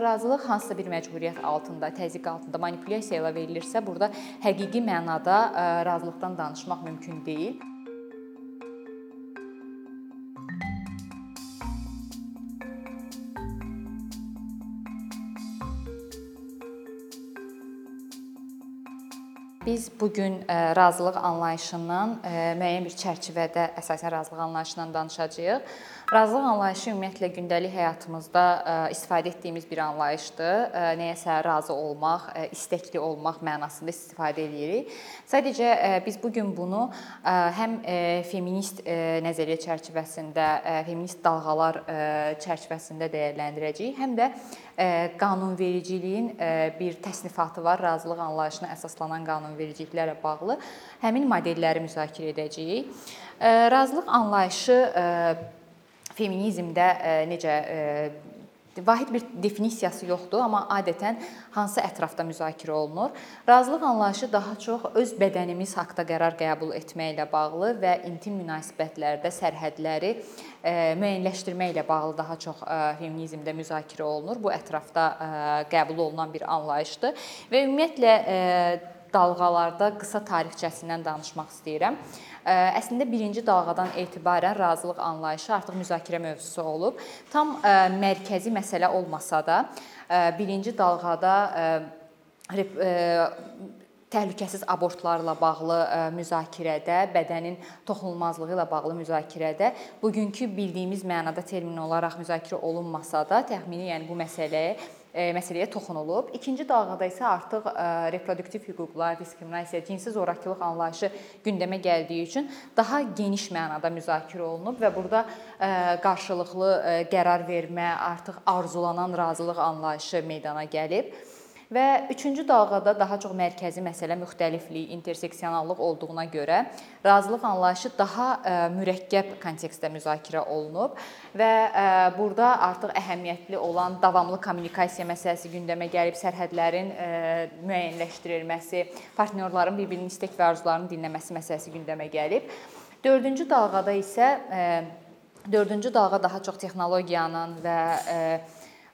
Razılıq hansısa bir məcburiyyət altında, təzyiq altında manipulyasiya ilə verilirsə, burada həqiqi mənada ə, razılıqdan danışmaq mümkün deyil. Biz bu gün ə, razılıq anlayışından ə, müəyyən bir çərçivədə əsasən razılıq anlayışından danışacağıq. Razılıq anlayışı ümumiyyətlə gündəlik həyatımızda ə, istifadə etdiyimiz bir anlayışdır. Ə, Nəyəsə razı olmaq, ə, istəkli olmaq mənasında istifadə edirik. Sadəcə biz bu gün bunu həm feminist nəzəriyyə çərçivəsində, feminist dalğalar çərçivəsində dəyərləndirəcəyik, həm də qanunvericiliyin bir təsnifatı var, razılıq anlayışına əsaslanan qanunvericiliklərlə bağlı həmin modelləri müzakirə edəcəyik. Razılıq anlayışı feminizmdə e, necə e, vahid bir definisiyası yoxdur, amma adətən hansı ətrafda müzakirə olunur? Razılıq anlayışı daha çox öz bədənimiz haqqında qərar qəbul etməklə bağlı və intim münasibətlərdə sərhədləri e, müəyyənləşdirməklə bağlı daha çox feminizmdə müzakirə olunur. Bu ətrafda qəbul olunan bir anlayışdır və ümumiyyətlə dalğalarda qısa tarixçəsindən danışmaq istəyirəm. Əslində birinci dalğadan etibarən razılıq anlayışı artıq müzakirə mövzusu olub. Tam mərkəzi məsələ olmasa da, birinci dalğada təhlükəsiz abortlarla bağlı müzakirədə, bədənin toxunulmazlığı ilə bağlı müzakirədə bugünkü bildiyimiz mənada termin olaraq müzakirə olunmasa da, təxmini yəni bu məsələyə məsələyə toxunulub. İkinci dalğada isə artıq reproduktiv hüquqlar, diskriminasiya, cinsi zorakılıq anlayışı gündəmə gəldiyi üçün daha geniş mənada müzakirə olunub və burada qarşılıqlı qərar vermə, artıq arzulanan razılıq anlayışı meydana gəlib. Və üçüncü dalğada daha çox mərkəzi məsələ müxtəliflik, interseksionallıq olduğuna görə razılıq anlayışı daha mürəkkəb kontekstdə müzakirə olunub və burada artıq əhəmiyyətli olan davamlı kommunikasiya məsələsi gündəmə gəlib, sərhədlərin müəyyənləşdirilməsi, partnyorların bir-birinin istək və arzularını dinləməsi məsələsi gündəmə gəlib. Dördüncü dalğada isə dördüncü dalğa daha çox texnologiyanın və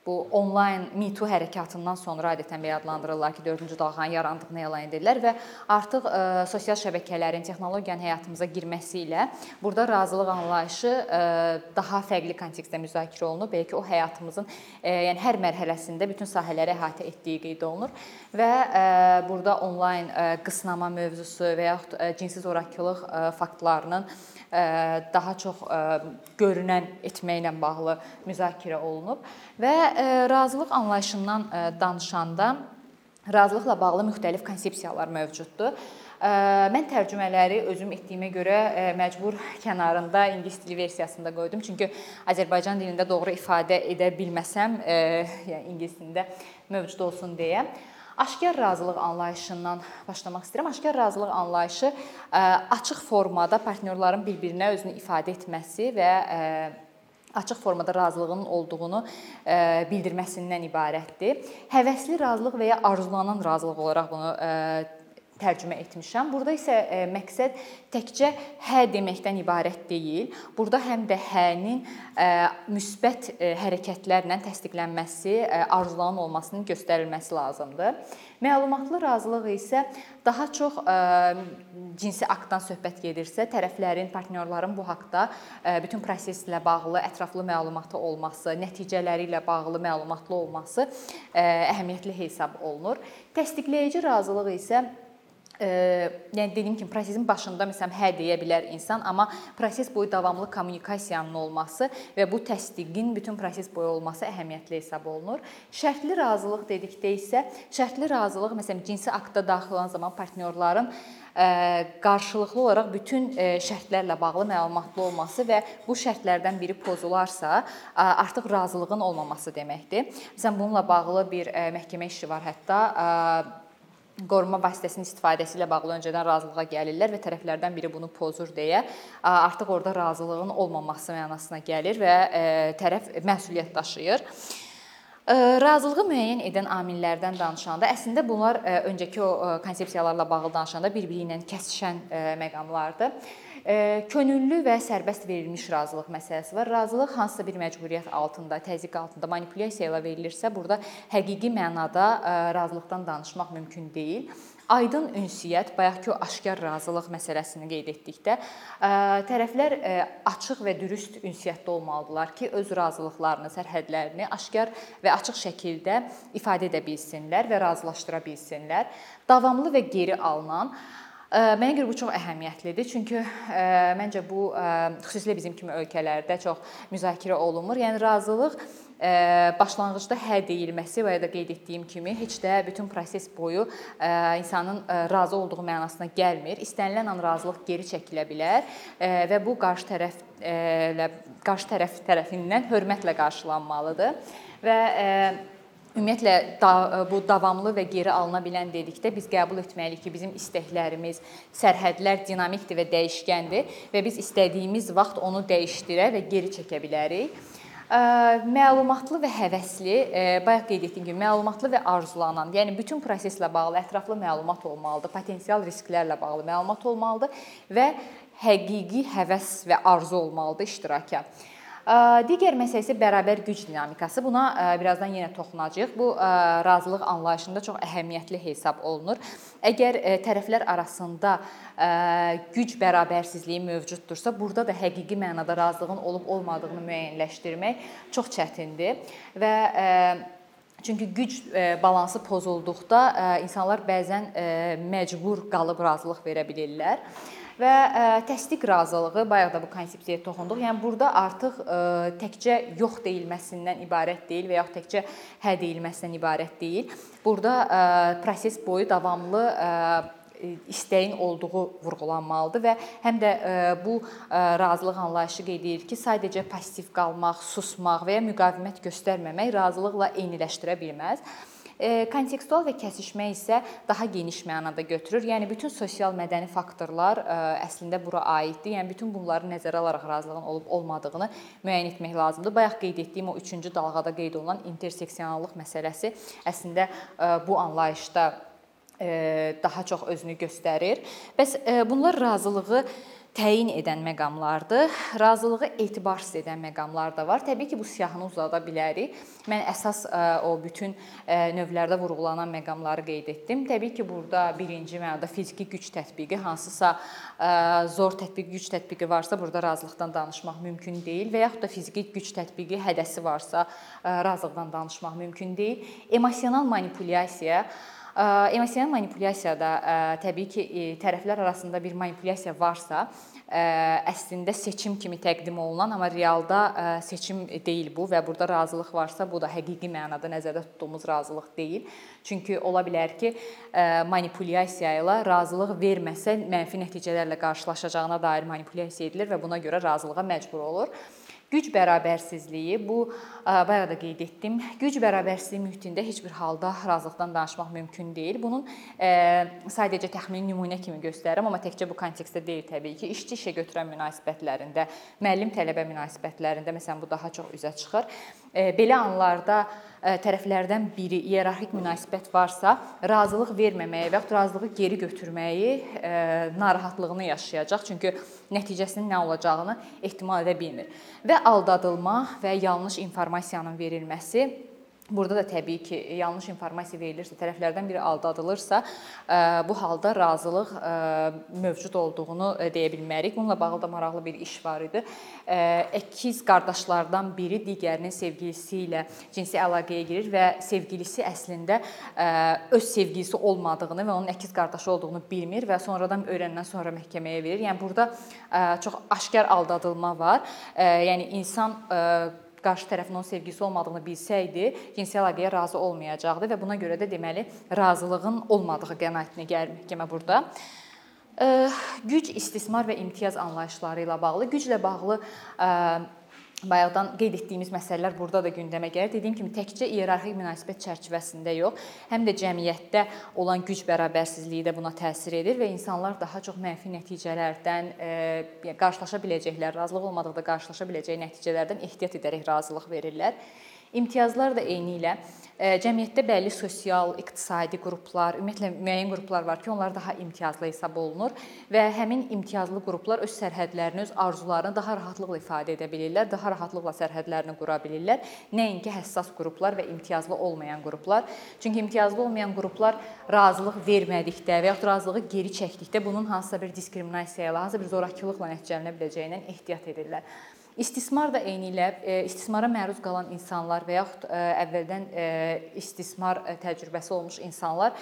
bu onlayn Me Too hərəkatından sonra adətən belə adlandırırlar ki, 4-cü dalğanın yarandığını elan edirlər və artıq ə, e, sosial şəbəkələrin, texnologiyanın həyatımıza girməsi ilə burada razılıq anlayışı ə, e, daha fərqli kontekstdə müzakirə olunub. Bəlkə o həyatımızın ə, e, yəni hər mərhələsində bütün sahələri əhatə etdiyi qeyd olunur və ə, burada onlayn ə, qısnama mövzusu və yaxud ə, cinsi zorakılıq ə, faktlarının daha çox görünən etməklə bağlı müzakirə olunub və razılıq anlayışından danışanda razılıqla bağlı müxtəlif konsepsiyalar mövcuddur. Mən tərcümələri özüm etdiyimə görə məcbur kənarında ingilis dili versiyasında qoydum. Çünki Azərbaycan dilində doğru ifadə edə bilməsəm, yəni ingilis dilində mövcud olsun deyə. Aşkar razılıq anlayışından başlamaq istəyirəm. Aşkar razılıq anlayışı açıq formada partnyorların bir-birinə özünü ifadə etməsi və açıq formada razılığının olduğunu bildirməsindən ibarətdir. Həvəsli razılıq və ya arzulanan razılıq olaraq bunu tərcümə etmişəm. Burada isə e, məqsəd təkcə hə deməkdən ibarət deyil. Burada həm də hənin e, müsbət e, hərəkətlərlə təsdiqlənməsi, arzulanan olmasının göstərilməsi lazımdır. Məlumatlı razılıq isə daha çox cinsi aktdan söhbət gedirsə, tərəflərin, partnyorların bu haqqda bütün proseslə bağlı ətraflı məlumatı olması, nəticələri ilə bağlı məlumatlı olması əhəmiyyətli hesab olunur. Təsdiqləyici razılıq isə yəni dediyim kimi prosesin başında məsələn hə deyə bilər insan, amma proses boyu davamlı kommunikasiyanın olması və bu təsdiqin bütün proses boyu olması əhəmiyyətli hesab olunur. Şərtli razılıq dedikdə isə şərtli razılıq məsələn cinsi aktda daxil olan zaman partnyorların qarşılıqlı olaraq bütün şərtlərlə bağlı məlumatlı olması və bu şərtlərdən biri pozularsa, artıq razılığın olmaması deməkdir. Məsələn bununla bağlı bir məhkəmə işi var hətta qoruma vasitəsinin istifadəsi ilə bağlı öncədən razılığa gəlirlər və tərəflərdən biri bunu pozur deyə artıq orada razılığın olmaması mənasına gəlir və tərəf məsuliyyət daşıyır. Razılığı müəyyən edən amillərdən danışanda əslində bunlar öncəki o konsepsiyalarla bağlı danışanda bir-biri ilə kəsişən məqamlardır. Könüllü və sərbəst verilmiş razılıq məsələsi var. Razılıq hansısa bir məcburiyyət altında, təzyiq altında manipulyasiya ilə verilirsə, burada həqiqi mənada razılıqdan danışmaq mümkün deyil. Aydın ünsiyyət, bayaqki o aşkar razılıq məsələsini qeyd etdikdə, tərəflər açıq və dürüst ünsiyyətdə olmalıdırlar ki, öz razılıqlarını, sərhədlərini aşkar və açıq şəkildə ifadə edə bilsinlər və razılaşdıra bilsinlər. Davamlı və geri alınan Mənə görə bu çox əhəmiyyətlidir. Çünki məncə bu xüsusilə bizim kimi ölkələrdə çox müzakirə olunmur. Yəni razılıq başlanğıcda hə deyilməsi və ya da qeyd etdiyim kimi heç də bütün proses boyu insanın razı olduğu mənasına gəlmir. İstənilən an razılıq geri çəkilə bilər və bu qarşı tərəflə qarşı tərəf tərəfindən hörmətlə qarşılanmalıdır və Ümumiyyətlə da, bu davamlı və geri alına bilən dedikdə biz qəbul etməliyik ki, bizim istəklərimiz, sərhədlər dinamikdir və dəyişkəndir və biz istədiyimiz vaxt onu dəyişdirə və geri çəkə bilərik. Məlumatlı və həvəsli, bayaq qeyd etdiyim kimi, məlumatlı və arzulanan, yəni bütün proseslə bağlı ətraflı məlumat olmalıdır, potensial risklərlə bağlı məlumat olmalıdır və həqiqi həvəs və arzu olmalıdır iştiraka. Digər məsələ isə bərabər güc dinamikası. Buna birazdan yenə toxunacağıq. Bu razılıq anlayışında çox əhəmiyyətli hesab olunur. Əgər tərəflər arasında güc bərabərsizliyi mövcuddursa, burada da həqiqi mənada razılığın olub-olmadığını müəyyənləşdirmək çox çətindir və Çünki güc balansı pozulduqda insanlar bəzən məcbur qalıb razılıq verə bilirlər. Və e, təsdiq razılığı, bayaq da bu konsepsiyaya toxunduq. Yəni burada artıq e, təkcə yox deyilməsindən ibarət deyil və yaxud təkcə hə deyilməsindən ibarət deyil. Burada e, proses boyu davamlı istəyin olduğu vurğulanmalıdır və həm də bu razılıq anlayışı qeyd edir ki, sadəcə passiv qalmaq, susmaq və ya müqavimət göstərməmək razılıqla eyniləşdirə bilməz. Kontekstual və kəsişmə isə daha geniş mənada götürür. Yəni bütün sosial mədəni faktorlar əslində bura aiddir. Yəni bütün bunları nəzərə alaraq razılığın olub-olmadığını müəyyən etmək lazımdır. Bayaq qeyd etdiyim o 3-cü dalğada qeyd olunan interseksionallıq məsələsi əslində bu anlayışda daha çox özünü göstərir. Bəs bunlar razılığı təyin edən məqamlardır. Razılığı etibarsız edən məqamlar da var. Təbii ki, bu siyahını uzada bilərik. Mən əsas o bütün növlərdə vurğulanan məqamları qeyd etdim. Təbii ki, burada birinci mənada fiziki güc tətbiqi, hansısa zor tətbiq, güc tətbiqi varsa, burada razılıqdan danışmaq mümkün deyil və yaxud da fiziki güc tətbiqi hədəsi varsa, razılıqdan danışmaq mümkün deyil. Emosional manipulyasiya Emosional manipulyasiyada təbii ki, tərəflər arasında bir manipulyasiya varsa, əslində seçim kimi təqdim olunan, amma realda seçim deyil bu və burada razılıq varsa, bu da həqiqi mənada nəzərdə tutduğumuz razılıq deyil. Çünki ola bilər ki, manipulyasiya ilə razılıq verməsə mənfi nəticələrlə qarşılaşacağına dair manipulyasiya edilir və buna görə razılığa məcbur olur. Güc bərabərsizliyi bu bayaq da qeyd etdim. Güc bərabərsizliyi mühitində heç bir halda razılıqdan danışmaq mümkün deyil. Bunun sadəcə təxmini nümunə kimi göstərirəm, amma təkcə bu kontekstdə deyil təbii ki. İşçi işə götürən münasibətlərində, müəllim tələbə münasibətlərində məsələn bu daha çox üzə çıxır. Belə anlarda tərəflərdən biri iyerarxik münasibət varsa, razılıq verməməyi və ya razılığı geri götürməyi narahatlığını yaşayacaq. Çünki nəticəsinin nə olacağını ehtimal edə bilmir. Və aldadılma və yanlış informasiyanın verilməsi Burada da təbii ki, yanlış informasiya verilirsə, tərəflərdən biri aldadılırsa, bu halda razılıq mövcud olduğunu deyə bilmərik. Bununla bağlı da maraqlı bir iş var idi. Əkiz qardaşlardan biri digərinin sevgilisi ilə cinsi əlaqəyə girir və sevgilisi əslində öz sevgilisi olmadığını və onun əkiz qardaşı olduğunu bilmir və sonradan öyrəndən sonra məhkəməyə verir. Yəni burada çox aşkar aldadılma var. Yəni insan qarşı tərəfin onun sevgisi olmadığını bilsəydi, cinsi əlaqəyə razı olmayacaqdı və buna görə də deməli razılığın olmadığı qənaətinə gəlir məhkəmə burada. Güc, istismar və imtiyaz anlayışları ilə bağlı, güclə bağlı bayaqdan qeyd etdiyimiz məsələlər burada da gündəmə gəlir. Dediyim kimi təkcə iyerarxik münasibət çərçivəsində yox, həm də cəmiyyətdə olan güc bərabərsizliyi də buna təsir edir və insanlar daha çox mənfi nəticələrdən e, qarşılaşa biləcəklər, razılıq olmadıqda qarşılaşa biləcəyi nəticələrdən ehtiyat edərək razılıq verirlər. İmtiyazlar da eyni ilə cəmiyyətdə bəlli sosial, iqtisadi qruplar, ümumiyyətlə müəyyən qruplar var ki, onlar daha imtiyazlı hesab olunur və həmin imtiyazlı qruplar öz sərhədlərini, öz arzularını daha rahatlıqla ifadə edə bilirlər, daha rahatlıqla sərhədlərini qura bilirlər. Nəinki həssas qruplar və imtiyazlı olmayan qruplar. Çünki imtiyazlı olmayan qruplar razılıq vermədikdə və ya razılığı geri çəkdikdə bunun hansısa bir diskriminasiya ilə, hansısa bir zorakılıqla nəticələnə biləcəyindən ehtiyat edirlər. İstismar da eynilə e, istismara məruz qalan insanlar və yaxud e, əvvəldən e, istismar təcrübəsi olmuş insanlar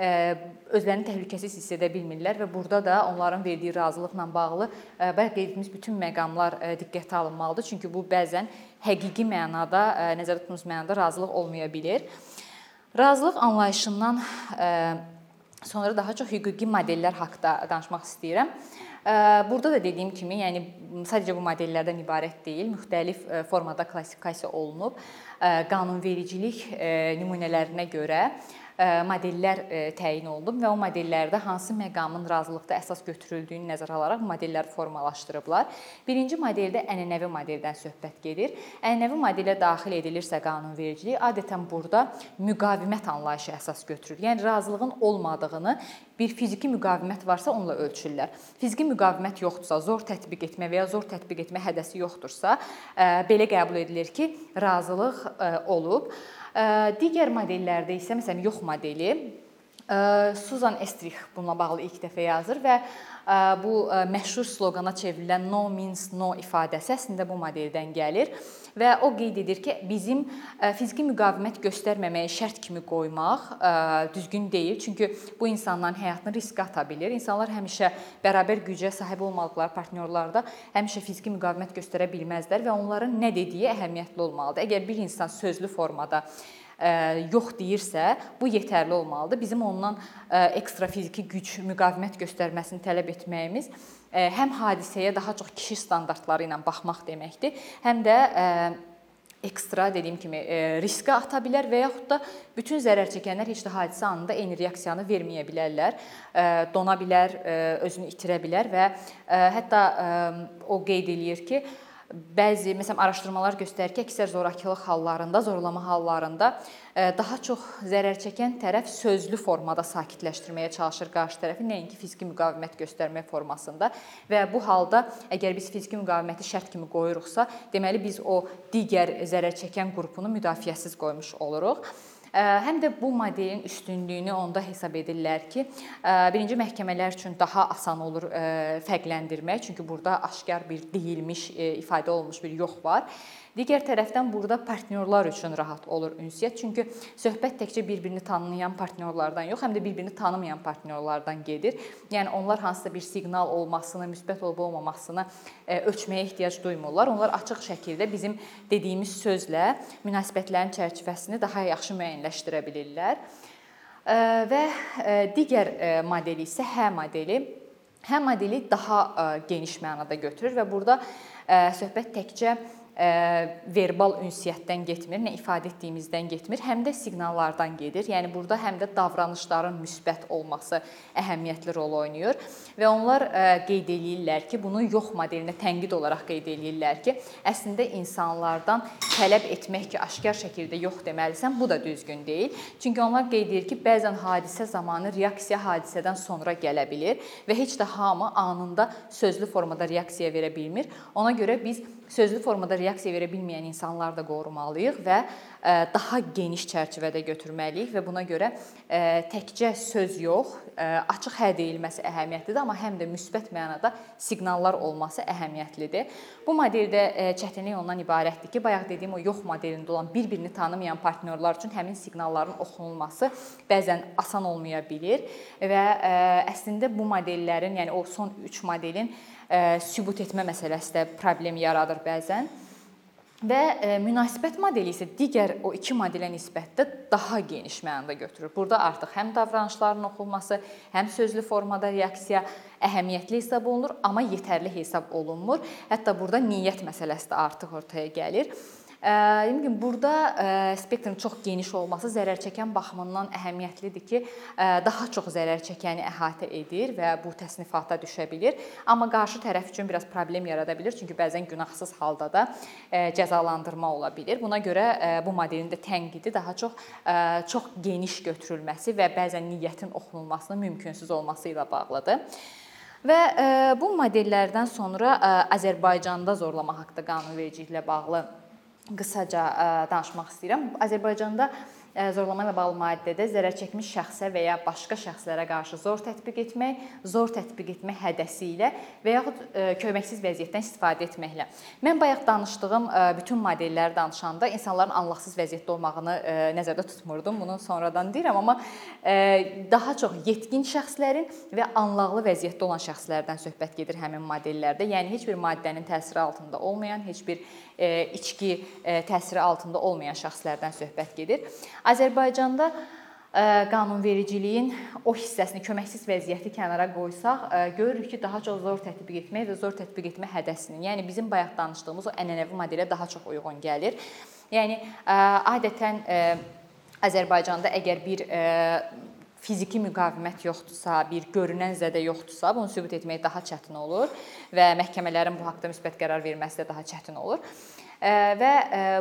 özlərini təhlükəsiz hiss edə bilmirlər və burada da onların verdiyi razılıqla bağlı bayaq qeyd etdiyimiz bütün məqamlar diqqətə alınmalıdır. Çünki bu bəzən həqiqi mənada, nəzərdə tutduğumuz mənada razılıq olmaya bilər. Razılıq anlayışından sonra daha çox hüquqi modellər haqqında danışmaq istəyirəm. Burada da dediyim kimi, yəni sadəcə bu modellərdən ibarət deyil, müxtəlif formada klassifikasiya olunub. Qanunvericilik nümunələrinə görə modellər təyin olunub və o modellərdə hansı məqamın razılıqda əsas götürüldüyünü nəzərə alaraq modellər formalaşdırıblar. Birinci modeldə ənənəvi modeldən söhbət gedir. Ənənəvi modelə daxil edilirsə qanunvericilik, adətən burada müqavimət anlayışı əsas götürür. Yəni razılığın olmadığını bir fiziki müqavimət varsa onunla ölçürlər. Fiziki müqavimət yoxdursa, zor tətbiq etmə və ya zor tətbiq etmə hədəsi yoxdursa, belə qəbul edilir ki, razılıq olub. Digər modellərdə isə məsələn yox modeli Susan Estrich bununla bağlı ilk dəfə yazır və bu məşhur sloqana çevrilən no means no ifadəsi əslində bu modeldən gəlir və o qeyd edir ki, bizim fiziki müqavimət göstərməməyi şərt kimi qoymaq düzgün deyil. Çünki bu insanların həyatını riskə ata bilər. İnsanlar həmişə bərabər gücə sahib olmadıqları partnyorlarda həmişə fiziki müqavimət göstərə bilməzlər və onların nə dediyi əhəmiyyətli olmalıdır. Əgər bir insan sözlü formada yox deyirsə, bu yetərli olmalıdır. Bizim ondan ekstra fiziki güc, müqavimət göstərməsini tələb etməyimiz həm hadisəyə daha çox kişi standartları ilə baxmaq deməkdir, həm də ekstra dediyim kimi riskə ata bilər və yaxud da bütün zərər çəkənlər heç də hadisə anında eyni reaksiyanı verməyə bilərlər, dona bilər, özünü itirə bilər və hətta o qeyd eləyir ki, bəzi məsələn araşdırmalar göstərir ki, əksər zorakılıq hallarında, zorlama hallarında e, daha çox zərər çəkən tərəf sözlü formada sakitləşdirməyə çalışır qarşı tərəfi, nəinki fiziki müqavimət göstərmə formasında və bu halda əgər biz fiziki müqaviməti şərt kimi qoyuruqsa, deməli biz o digər zərər çəkən qrupunu müdafiəsiz qoymuş oluruq. Həm də bu modelin üstünlüyünü onda hesab edirlər ki, birinci məhkəmələr üçün daha asan olur fərqləndirmək, çünki burada aşkar bir deyilmiş, ifadə olunmuş bir yox var. Digər tərəfdən burada partnyorlar üçün rahat olur ünsiyyət. Çünki söhbət təkcə bir-birini tanıyan partnyorlardan yox, həm də bir-birini tanımayan partnyorlardan gedir. Yəni onlar hansısa bir siqnal olmasını, müsbət olub-olmamasını e, ölçməyə ehtiyac duymurlar. Onlar açıq şəkildə bizim dediyimiz sözlə münasibətlərin çərçivəsini daha yaxşı müəyyənləşdirə bilirlər. E, və e, digər modeli isə hə modeli. Hə modeli daha geniş mənada götürür və burada söhbət təkcə verbal ünsiyyətdən getmir, nə ifadə etdiyimizdən getmir, həm də siqnallardan gedir. Yəni burada həm də davranışların müsbət olması əhəmiyyətli rol oynayır və onlar qeyd eləyirlər ki, bunu yox modelinə tənqid olaraq qeyd eləyirlər ki, əslində insanlardan tələb etmək ki, aşkar şəkildə yox deməlisən, bu da düzgün deyil. Çünki onlar qeyd edir ki, bəzən hadisə zamanı reaksiya hadisədən sonra gələ bilər və heç də hamı anında sözlü formada reaksiya verə bilmir. Ona görə biz sözlü formada reaksiya verə bilməyən insanları da qorumalıyıq və e, daha geniş çərçivədə götürməliyik və buna görə e, təkcə söz yox, e, açıq hə deyilməsi əhəmiyyətlidir, amma həm də müsbət mənada siqnallar olması əhəmiyyətlidir. Bu modeldə çətinlik ondan ibarətdir ki, bayaq dediyim o yox modelində olan bir-birini tanımayan partnyorlar üçün həmin siqnalların oxunulması bəzən asan olmaya bilər və əslində bu modellərin, yəni o son 3 modelin sübut etmə məsələsi də problem yaradır bəzən. Və e, münasibət modeli isə digər o iki modelə nisbətdə daha geniş mənada götürür. Burada artıq həm davranışların oxunması, həm sözlü formada reaksiya əhəmiyyətli hesab olunur, amma yetərli hesab olunmur. Hətta burada niyyət məsələsi də artıq ortaya gəlir. Dediyim kimi burada spektrın çox geniş olması zərər çəkən baxımından əhəmiyyətlidir ki, daha çox zərər çəkəni əhatə edir və bu təsnifata düşə bilər. Amma qarşı tərəf üçün biraz problem yarada bilər, çünki bəzən günahsız halda da cəzalandırma ola bilər. Buna görə bu modelin də tənqidi daha çox çox geniş götürülməsi və bəzən niyyətin oxunulmasının mümkünsüz olması ilə bağlıdır. Və bu modellərdən sonra Azərbaycanda zorlama haqqında qanunvericiliklə bağlı qısaca danışmaq istəyirəm. Azərbaycanda zorlama ilə bağlı maddədə zərər çəkmiş şəxsə və ya başqa şəxslərə qarşı zor tətbiq etmək, zor tətbiq etmə hədəsi ilə və yaxud köməksiz vəziyyətdən istifadə etməklə. Mən bayaq danışdığım bütün modelləri danışanda insanların anlaqsız vəziyyətdə olmağını nəzərdə tutmurdum. Bunu sonradan deyirəm, amma daha çox yetkin şəxslərin və anlaqlı vəziyyətdə olan şəxslərdən söhbət gedir həmin modellərdə. Yəni heç bir maddənin təsiri altında olmayan, heç bir içki təsiri altında olmayan şəxslərdən söhbət gedir. Azərbaycanda qanunvericiliyin o hissəsini köməksiz vəziyyəti kənara qoysaq, görürük ki, daha çox zor tətbiq etmək və zor tətbiq etmə hədəsinin, yəni bizim bayaq danışdığımız o ənənəvi modelə daha çox uyğun gəlir. Yəni adətən Azərbaycanda əgər bir fiziki müqavimət yoxdursa, bir görünən zədə yoxdursa, bunu sübut etmək daha çətin olur və məhkəmələrin bu haqqda müsbət qərar verməsi də daha çətin olur. Və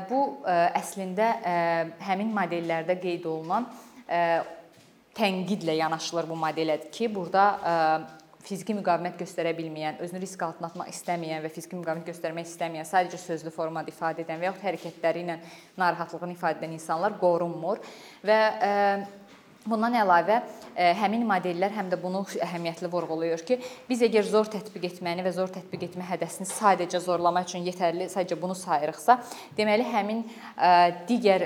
bu əslində həmin modellərdə qeyd olunan tənqidlə yanaşılır bu modelə ki, burada fiziki müqavimət göstərə bilməyən, özünü risk altına atmaq istəməyən və fiziki müqavimət göstərmək istəməyən, sadəcə sözlü formada ifadə edən və yaxud hərəkətləri ilə narahatlığını ifadə edən insanlar qorunmur. Və Bundan əlavə həmin modellər həm də bunu əhəmiyyətli vurğulayır ki, biz əgər zor tətbiq etməni və zor tətbiq etmə hədəsini sadəcə zorlama üçün yetərli, sadəcə bunu sayırıqsa, deməli həmin digər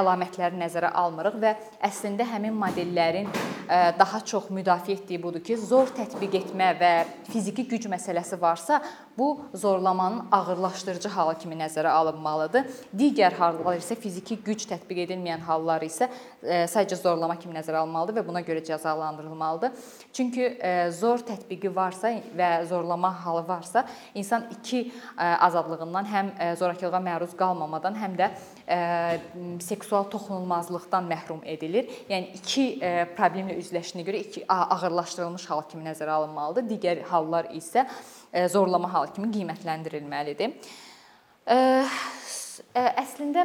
əlamətləri nəzərə almırıq və əslində həmin modellərin daha çox müdafiə etdiyi budur ki, zor tətbiq etmə və fiziki güc məsələsi varsa, bu zorlamanın ağırlaşdırıcı halı kimi nəzərə alınmalıdır. Digər hallar isə fiziki güc tətbiq edilməyən hallar isə sadəcə zorlama kimi nəzərə alınmalıdır və buna görə cəzalandırılmalıdır. Çünki zor tətbiqi varsa və zorlama halı varsa, insan iki azadlığından həm zorakılığa məruz qalmamadan, həm də seksual toxunulmazlıqdan məhrum edilir. Yəni iki problemlə üzləşdiyinə görə iki ağırlaşdırılmış hal kimi nəzərə alınmalıdır. Digər hallar isə zorlama halı kimi qiymətləndirilməlidir. Əslində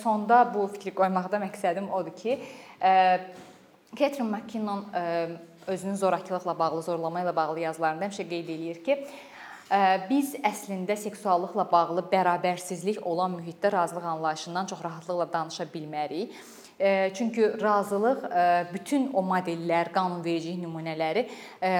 sonda bu fikri qoymaqda məqsədim odur ki, Catherine McKinnon özünün zorakılıqla bağlı, zorlama ilə bağlı yazılarında həmişə qeyd eləyir ki, biz əslində seksuallıqla bağlı bərabərsizlik olan mühitdə razılıq anlayışından çox rahatlıqla danışa bilmərik. Çünki razılıq bütün o modellər, qanunvericilik nümunələri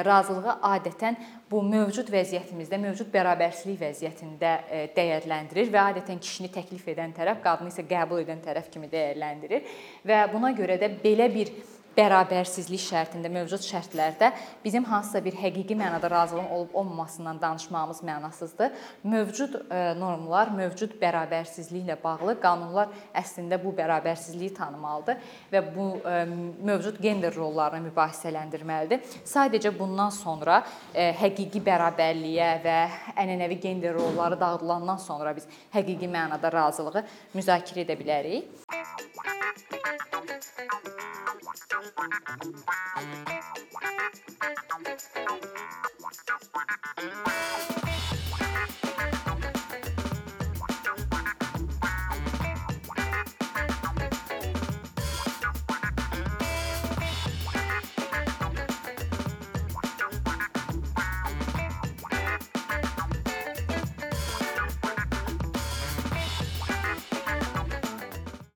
razılığı adətən bu mövcud vəziyyətimizdə, mövcud bərabərsizlik vəziyyətində dəyərləndirir və adətən kişini təklif edən tərəf, qadını isə qəbul edən tərəf kimi dəyərləndirir və buna görə də belə bir bərabərsizlik şərtində, mövcud şərtlərdə bizim hansısa bir həqiqi mənada razılığın olub-olmamasından danışmağımız mənasızdır. Mövcud e, normlar, mövcud bərabərsizliklə bağlı qanunlar əslində bu bərabərsizliyi tanımalıdır və bu e, mövcud gender rollarını mübahisələndirməlidir. Sadəcə bundan sonra e, həqiqi bərabərliyə və ənənəvi gender rolları dağıdılandan sonra biz həqiqi mənada razılığı müzakirə edə bilərik. Thank you.